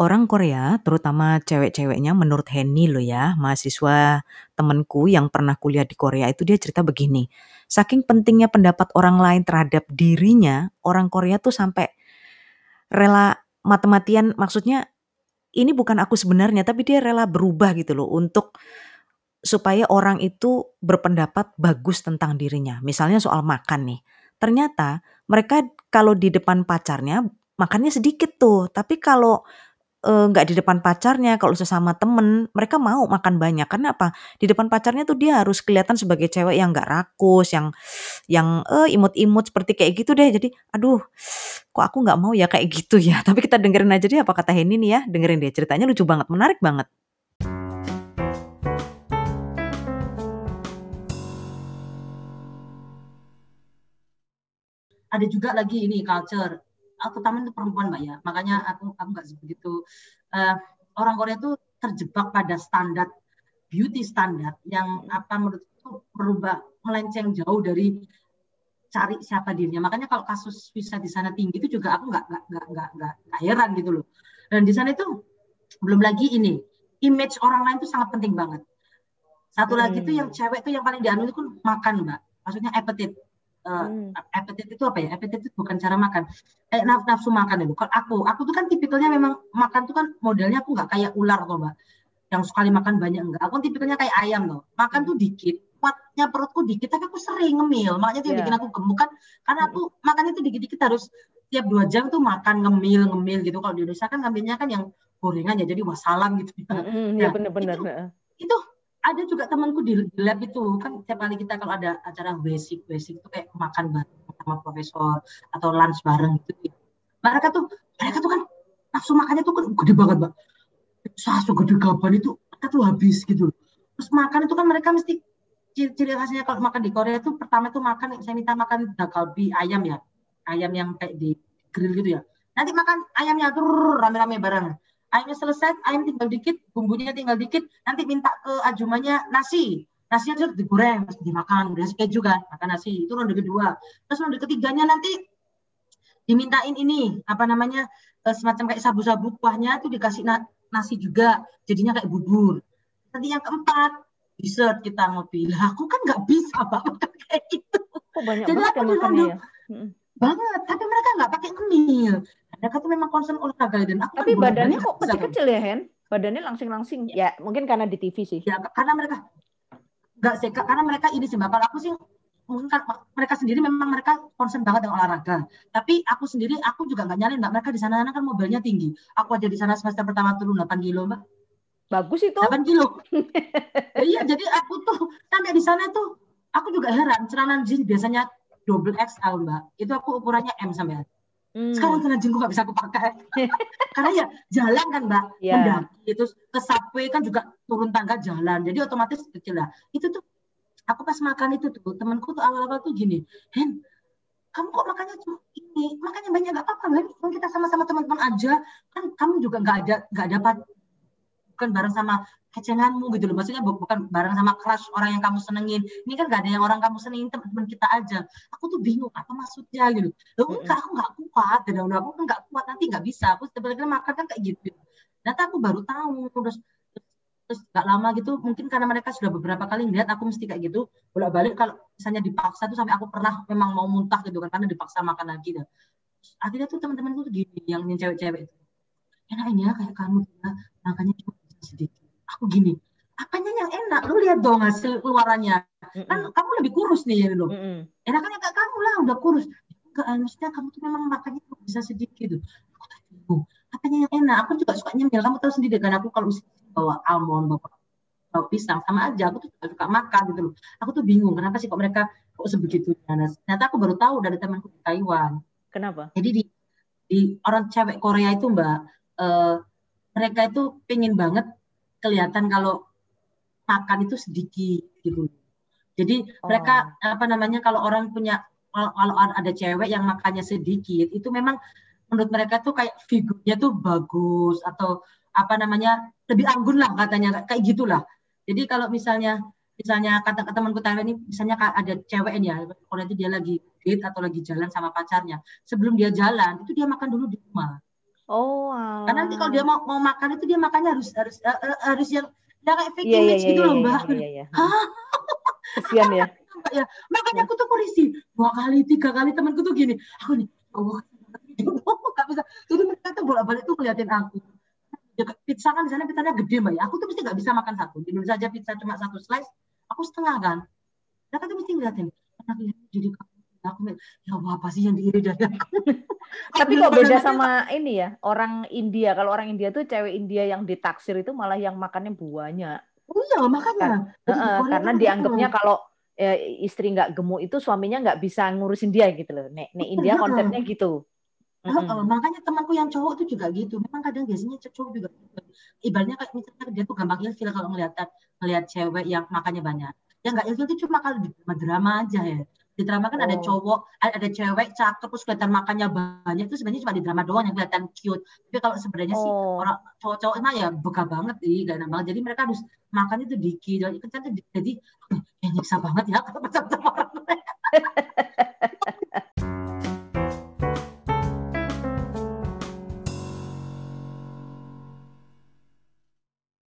Orang Korea, terutama cewek-ceweknya menurut Henny loh ya, mahasiswa temenku yang pernah kuliah di Korea itu dia cerita begini, saking pentingnya pendapat orang lain terhadap dirinya, orang Korea tuh sampai rela mati-matian maksudnya ini bukan aku sebenarnya, tapi dia rela berubah gitu loh untuk supaya orang itu berpendapat bagus tentang dirinya. Misalnya soal makan nih. Ternyata mereka kalau di depan pacarnya makannya sedikit tuh, tapi kalau eh, nggak di depan pacarnya, kalau sesama temen, mereka mau makan banyak. Karena apa? Di depan pacarnya tuh dia harus kelihatan sebagai cewek yang nggak rakus, yang yang eh, imut-imut seperti kayak gitu deh. Jadi, aduh, kok aku nggak mau ya kayak gitu ya. Tapi kita dengerin aja deh apa kata Henny nih ya. Dengerin dia ceritanya lucu banget, menarik banget. ada juga lagi ini culture aku taman itu perempuan mbak ya. Makanya aku aku nggak begitu uh, orang Korea itu terjebak pada standar beauty standar yang apa menurutku berubah melenceng jauh dari cari siapa dirinya. Makanya kalau kasus visa di sana tinggi itu juga aku nggak nggak nggak nggak nggak heran gitu loh. Dan di sana itu belum lagi ini image orang lain itu sangat penting banget. Satu lagi hmm. tuh yang cewek tuh yang paling dianu itu makan mbak. Maksudnya appetite uh, hmm. appetite itu apa ya? Appetite itu bukan cara makan. Eh naf nafsu makan itu. Kalau aku, aku tuh kan tipikalnya memang makan tuh kan modelnya aku nggak kayak ular tuh mbak. Yang sekali makan banyak enggak. Aku tipikalnya kayak ayam tuh. Makan tuh dikit, kuatnya perutku dikit, tapi aku sering ngemil. Makanya itu yeah. bikin aku gemuk kan. Karena aku hmm. makannya tuh dikit-dikit harus tiap dua jam tuh makan ngemil ngemil gitu. Kalau di Indonesia kan ngambilnya kan yang gorengan ya, jadi wassalam gitu. Mm -hmm, ya benar-benar. Itu, itu ada juga temanku di lab itu kan setiap kali kita kalau ada acara basic basic itu kayak makan bareng sama profesor atau lunch bareng gitu mereka tuh mereka tuh kan nafsu makannya tuh kan gede banget mbak. Sasu gede gaban itu mereka tuh habis gitu. Terus makan itu kan mereka mesti ciri, khasnya kalau makan di Korea itu pertama itu makan saya minta makan dakalbi ayam ya. Ayam yang kayak di grill gitu ya. Nanti makan ayamnya tuh rame-rame bareng ayamnya selesai, ayam tinggal dikit, bumbunya tinggal dikit, nanti minta ke ajumannya nasi. Nasinya terus digoreng, terus dimakan, udah kayak juga, makan nasi. Itu ronde kedua. Terus ronde ketiganya nanti dimintain ini, apa namanya, eh, semacam kayak sabu-sabu kuahnya itu dikasih nasi juga, jadinya kayak bubur. Nanti yang keempat, dessert kita ngopi. Lah aku kan nggak bisa banget kayak gitu. Oh, banyak Jadi banget aku ya makannya ya? Banget, tapi mereka nggak pakai ngemil mereka tuh memang concern olahraga dan aku tapi kan badannya kok kecil-kecil ya Hen? Badannya langsing-langsing. Ya. ya mungkin karena di TV sih. Ya karena mereka nggak sih karena mereka ini sih mbak. Aku sih mungkin kan mereka sendiri memang mereka concern banget dengan olahraga. Tapi aku sendiri aku juga nggak nyalin mbak. Mereka di sana kan mobilnya tinggi. Aku aja di sana semester pertama turun 8 kilo mbak. Bagus itu. 8 kilo. Iya jadi aku tuh sampai di sana tuh aku juga heran. Celana jeans biasanya double XL mbak. Itu aku ukurannya M sampai Hmm. Sekarang kena jenguk gak bisa aku pakai. Karena ya jalan kan mbak, yeah. mendaki. Terus ke subway kan juga turun tangga jalan. Jadi otomatis kecil lah. Itu tuh aku pas makan itu tuh temanku tuh awal-awal tuh gini, Hen, kamu kok makannya cuma ini, makanya banyak gak apa-apa lagi. Kita sama-sama teman-teman aja, kan kamu juga nggak ada nggak dapat bukan bareng sama kecenganmu gitu loh. Maksudnya bukan bareng sama crush orang yang kamu senengin. Ini kan gak ada yang orang kamu senengin teman-teman kita aja. Aku tuh bingung apa maksudnya gitu. Loh enggak, aku nggak kuat. Dan aku kan nggak kuat nanti nggak bisa. Aku setiap kali makan kan kayak gitu. Nanti aku baru tahu terus terus gak lama gitu mungkin karena mereka sudah beberapa kali ngeliat aku mesti kayak gitu bolak balik kalau misalnya dipaksa tuh sampai aku pernah memang mau muntah gitu kan karena dipaksa makan lagi dan akhirnya tuh teman-temanku tuh gini yang cewek-cewek itu enak ini ya kayak kamu ya, makanya cuma sedikit. Aku gini apanya yang enak? Lu lihat dong hasil keluarannya. Mm kan kamu lebih kurus nih ya lo mm -mm. enakannya kayak kamu lah udah kurus. Enggak maksudnya kamu tuh memang makannya bisa sedikit gitu. Aku tuh bingung apanya yang enak? Aku juga suka nyemil kamu tahu sendiri kan aku kalau bawa almond bawa bawa pisang sama aja aku tuh suka makan gitu loh. Aku tuh bingung kenapa sih kok mereka kok sebegitu nah, ternyata aku baru tahu dari temanku di Taiwan. Kenapa? Jadi di di orang cewek Korea itu mbak uh, mereka itu pengen banget kelihatan kalau makan itu sedikit gitu. Jadi oh. mereka apa namanya kalau orang punya kalau, ada cewek yang makannya sedikit itu memang menurut mereka tuh kayak figurnya tuh bagus atau apa namanya lebih anggun lah katanya kayak gitulah. Jadi kalau misalnya misalnya kata temanku Taiwan ini misalnya ada cewek ya kalau itu dia lagi date atau lagi jalan sama pacarnya sebelum dia jalan itu dia makan dulu di rumah Oh, alah. Karena nanti kalau dia mau mau makan itu dia makannya harus harus uh, uh, harus yang ya kayak iya, iya, image iya, gitu iya, loh mbak. Iya, iya, iya. Kesian ya. ya. Makanya aku tuh polisi dua kali tiga kali temanku tuh gini. Aku nih, oh nggak bisa. Jadi mereka tuh bolak-balik tuh ngeliatin aku. Ya, pizza kan di sana pizzanya gede mbak ya. Aku tuh mesti nggak bisa makan satu. Di Indonesia aja pizza cuma satu slice, aku setengah kan. Mereka tuh mesti ngeliatin. Jadi aku ya apa sih yang diiri dari aku. Tapi kok beda sama ini ya orang India. Kalau orang India tuh cewek India yang ditaksir itu malah yang makannya buahnya. Oh iya makanya. Kan, uh, karena dianggapnya kalau ya, istri nggak gemuk itu suaminya nggak bisa ngurusin dia gitu loh. Nek, nek India konsepnya gitu. Mm -hmm. makanya temanku yang cowok tuh juga gitu. Memang kadang biasanya cowok juga gitu. Ibaratnya kayak misalnya dia tuh gampang ilfil kalau ngeliat ngeliat cewek yang makannya banyak. Yang nggak ilfil itu cuma kalau di drama aja ya. Di drama kan oh. ada cowok, ada cewek cakep terus kelihatan makannya banyak itu sebenarnya cuma di drama doang yang kelihatan cute. Tapi kalau sebenarnya oh. sih orang cowok-cowok emang ya beka banget sih, gak nambah. Jadi mereka harus makannya tuh dikit. Jadi, jadi ya nyiksa banget ya kalau macam